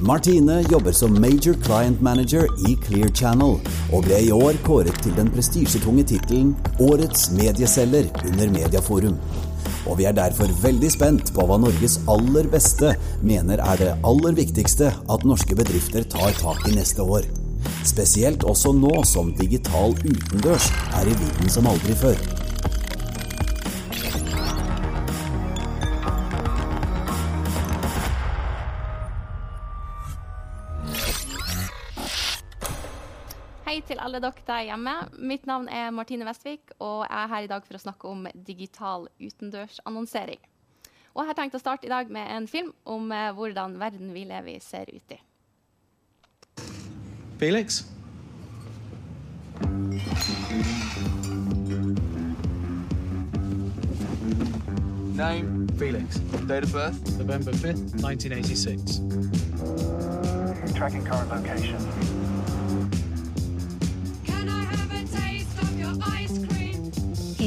Martine jobber som major client manager i Clear Channel, og ble i år kåret til den prestisjetunge tittelen Årets medieselger under Mediaforum. Og vi er derfor veldig spent på hva Norges aller beste mener er det aller viktigste at norske bedrifter tar tak i neste år. Spesielt også nå som digital utendørs er i vinden som aldri før. Hei til alle dere der hjemme. Mitt navn er Martine Vestvik, og jeg er her i dag for å snakke om digital utendørsannonsering. Og jeg har tenkt å starte i dag med en film om eh, hvordan verden vi lever i, ser ut i. Felix? Name, Felix. date of birth, November 5th, 1986. Tracking current location.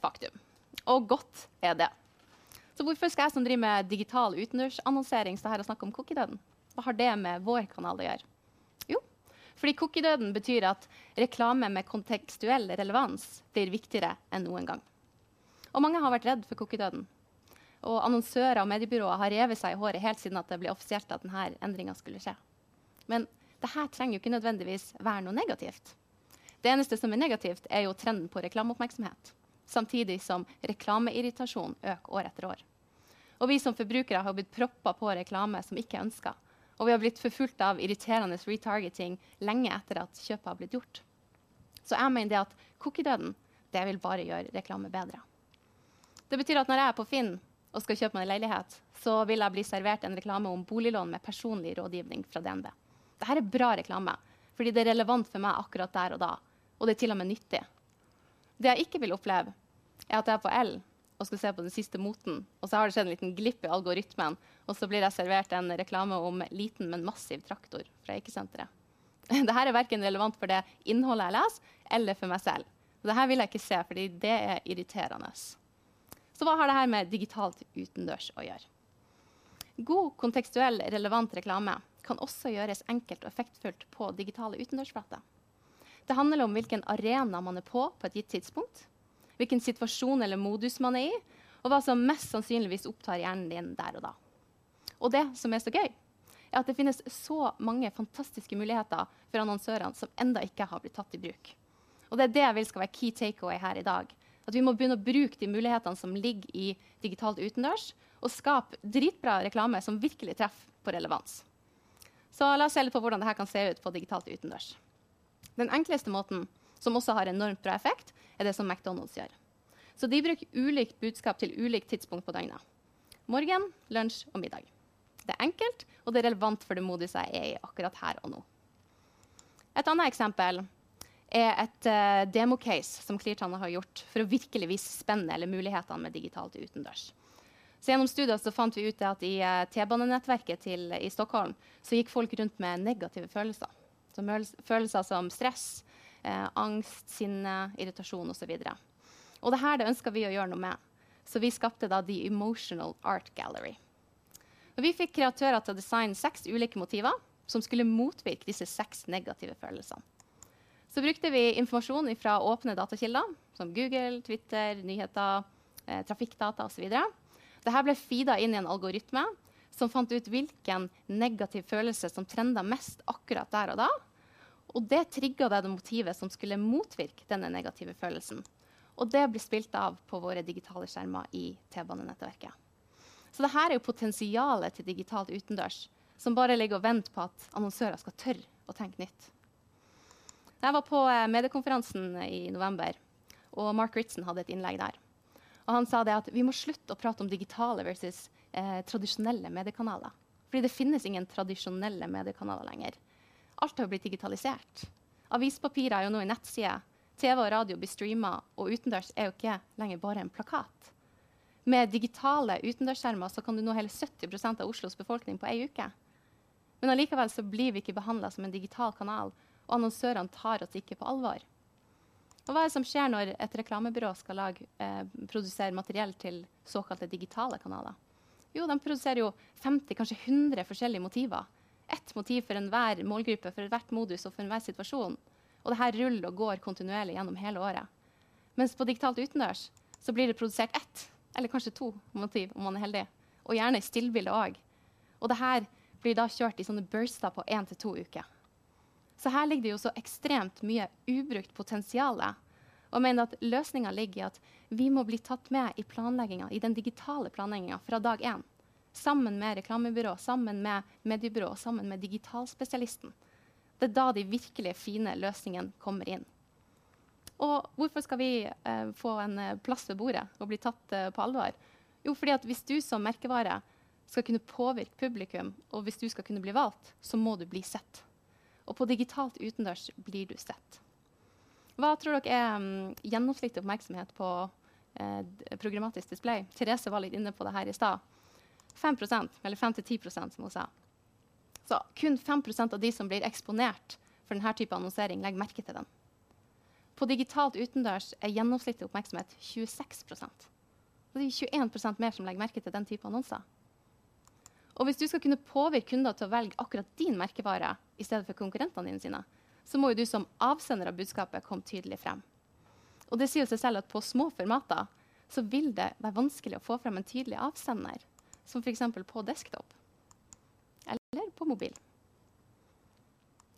et faktum. Og godt er det. Så hvorfor skal jeg som driver med digital utendørsannonsering stå her og snakke om cookie-døden? Hva har det med vår kanal å gjøre? Jo, fordi cookie-døden betyr at reklame med kontekstuell relevans blir viktigere enn noen gang. Og mange har vært redd for cookie-døden. Og annonsører og mediebyråer har revet seg i håret helt siden at det ble offisielt at denne endringa skulle skje. Men det her trenger jo ikke nødvendigvis være noe negativt. Det eneste som er negativt, er jo trenden på reklameoppmerksomhet. Samtidig som reklameirritasjon øker år etter år. Og vi som forbrukere har blitt proppa på reklame som ikke er ønska. Og vi har blitt forfulgt av irriterende retargeting lenge etter at kjøpet har blitt gjort. Så jeg mener det at cookie-døden det vil bare gjøre reklame bedre. Det betyr at når jeg er på Finn og skal kjøpe meg en leilighet, så vil jeg bli servert en reklame om boliglån med personlig rådgivning fra DNB. Dette er bra reklame, fordi det er relevant for meg akkurat der og da. Og det er til og med nyttig. Det jeg ikke vil oppleve, er at jeg er på L og skal se på den siste moten, og så har det skjedd en liten glipp i algoritmen, og så blir jeg servert en reklame om liten, men massiv traktor fra Eikesenteret. Dette er verken relevant for det innholdet jeg leser, eller for meg selv. Dette vil jeg ikke se, fordi det er irriterende. Så hva har dette med digitalt utendørs å gjøre? God kontekstuell, relevant reklame kan også gjøres enkelt og effektfullt på digitale utendørsflater. Det handler om hvilken arena man er på på et gitt tidspunkt, hvilken situasjon eller modus man er i, og hva som mest sannsynligvis opptar hjernen din der og da. Og det som er så gøy, er at det finnes så mange fantastiske muligheter for annonsørene som enda ikke har blitt tatt i bruk. Og det er det jeg vil skal være key takeaway her i dag. At vi må begynne å bruke de mulighetene som ligger i digitalt utendørs, og skape dritbra reklame som virkelig treffer på relevans. Så la oss se litt på hvordan dette kan se ut på digitalt utendørs. Den enkleste måten, som også har enormt bra effekt, er det som McDonald's gjør. Så de bruker ulikt budskap til ulikt tidspunkt på døgnet. Morgen, lunsj og middag. Det er enkelt, og det er relevant for det moduset jeg er i akkurat her og nå. Et annet eksempel er et uh, democase som Cleartan har gjort for å virkelig vise spennet eller mulighetene med digitalt utendørs. Så gjennom studier så fant vi ut at i uh, T-banenettverket i Stockholm så gikk folk rundt med negative følelser. Så følelser som stress, eh, angst, sinne, irritasjon osv. Og det her det ønska vi å gjøre noe med. Så vi skapte da The Emotional Art Gallery. Og vi fikk kreatører til å designe seks ulike motiver som skulle motvirke disse seks negative følelsene. Så brukte vi informasjon fra åpne datakilder, som Google, Twitter, nyheter, eh, trafikkdata osv. Dette ble feeda inn i en algoritme som fant ut hvilken negativ følelse som trenda mest akkurat der og da. Og det trigga det motivet som skulle motvirke denne negative følelsen. Og det blir spilt av på våre digitale skjermer i T-banenettverket. Så dette er jo potensialet til digitalt utendørs, som bare ligger og venter på at annonsører skal tørre å tenke nytt. Jeg var på eh, mediekonferansen i november, og Mark Ritson hadde et innlegg der. Og han sa det at vi må slutte å prate om digitale versus eh, tradisjonelle mediekanaler. Fordi det finnes ingen tradisjonelle mediekanaler lenger. Alt har jo blitt digitalisert. Avispapirer er jo nå i nettsider. TV og radio blir streama, og utendørs er jo ikke lenger bare en plakat. Med digitale utendørsskjermer så kan du nå hele 70% av Oslos befolkning på ei uke. Men allikevel så blir vi ikke behandla som en digital kanal, og annonsørene tar oss ikke på alvor. Og hva er det som skjer når et reklamebyrå skal lage, eh, produsere materiell til såkalte digitale kanaler? Jo, de produserer jo 50, kanskje 100 forskjellige motiver. Motiv for enhver målgruppe, for hvert modus og for enhver situasjon. Og det her ruller og går kontinuerlig gjennom hele året. Mens på digitalt utendørs så blir det produsert ett, eller kanskje to motiv, om man er heldig. Og gjerne i stillbilde òg. Og det her blir da kjørt i sånne burster på én til to uker. Så her ligger det jo så ekstremt mye ubrukt potensial. Og jeg mener at løsninga ligger i at vi må bli tatt med i planlegginga, i den digitale planlegginga fra dag én. Sammen med reklamebyrå, sammen med mediebyrå, sammen med digitalspesialisten. Det er da de virkelig fine løsningene kommer inn. Og hvorfor skal vi eh, få en eh, plass ved bordet og bli tatt eh, på alvor? Jo, fordi at hvis du som merkevare skal kunne påvirke publikum, og hvis du skal kunne bli valgt, så må du bli sett. Og på digitalt utendørs blir du sett. Hva tror dere er um, gjennomsnittlig oppmerksomhet på eh, programmatisk display? Therese var litt inne på det her i stad. 5% eller 5-10% som hun sa. Så kun 5% av de som blir eksponert for denne type annonsering, legger merke til den. På digitalt utendørs er gjennomsnittlig oppmerksomhet 26 Og det er 21% mer som legger merke til den type annonser. Og hvis du skal kunne påvirke kunder til å velge akkurat din merkevare i stedet for konkurrentene dine sine, så må jo du som avsender av budskapet komme tydelig frem. Og det sier seg selv at på små formater så vil det være vanskelig å få frem en tydelig avsender, som f.eks. på desktop eller på mobil.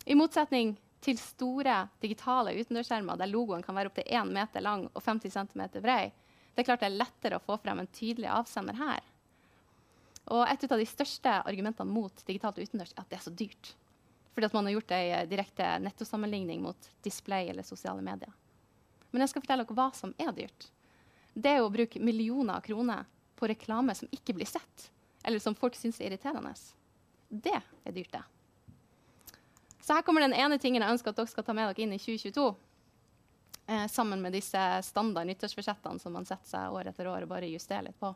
I motsetning til store digitale utendørsskjermer der logoen kan være opptil 1 meter lang og 50 cm brei, det er klart det er lettere å få frem en tydelig avsender her. Og et av de største argumentene mot digitalt utendørs er at det er så dyrt. Fordi at man har gjort ei direkte nettosammenligning mot display eller sosiale medier. Men jeg skal fortelle dere hva som er dyrt. Det er å bruke millioner av kroner på reklame som ikke blir sett, eller som folk syns er irriterende. Det er dyrt, det. Så her kommer den ene tingen jeg ønsker at dere skal ta med dere inn i 2022. Eh, sammen med disse standard nyttårsforsettene som man setter seg år etter år og bare justerer litt på.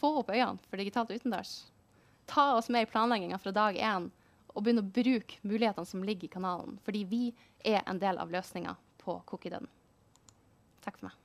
Få opp øynene for digitalt utendørs. Ta oss med i planlegginga fra dag én og begynne å bruke mulighetene som ligger i kanalen. Fordi vi er en del av løsninga på cookie-døden. Takk for meg.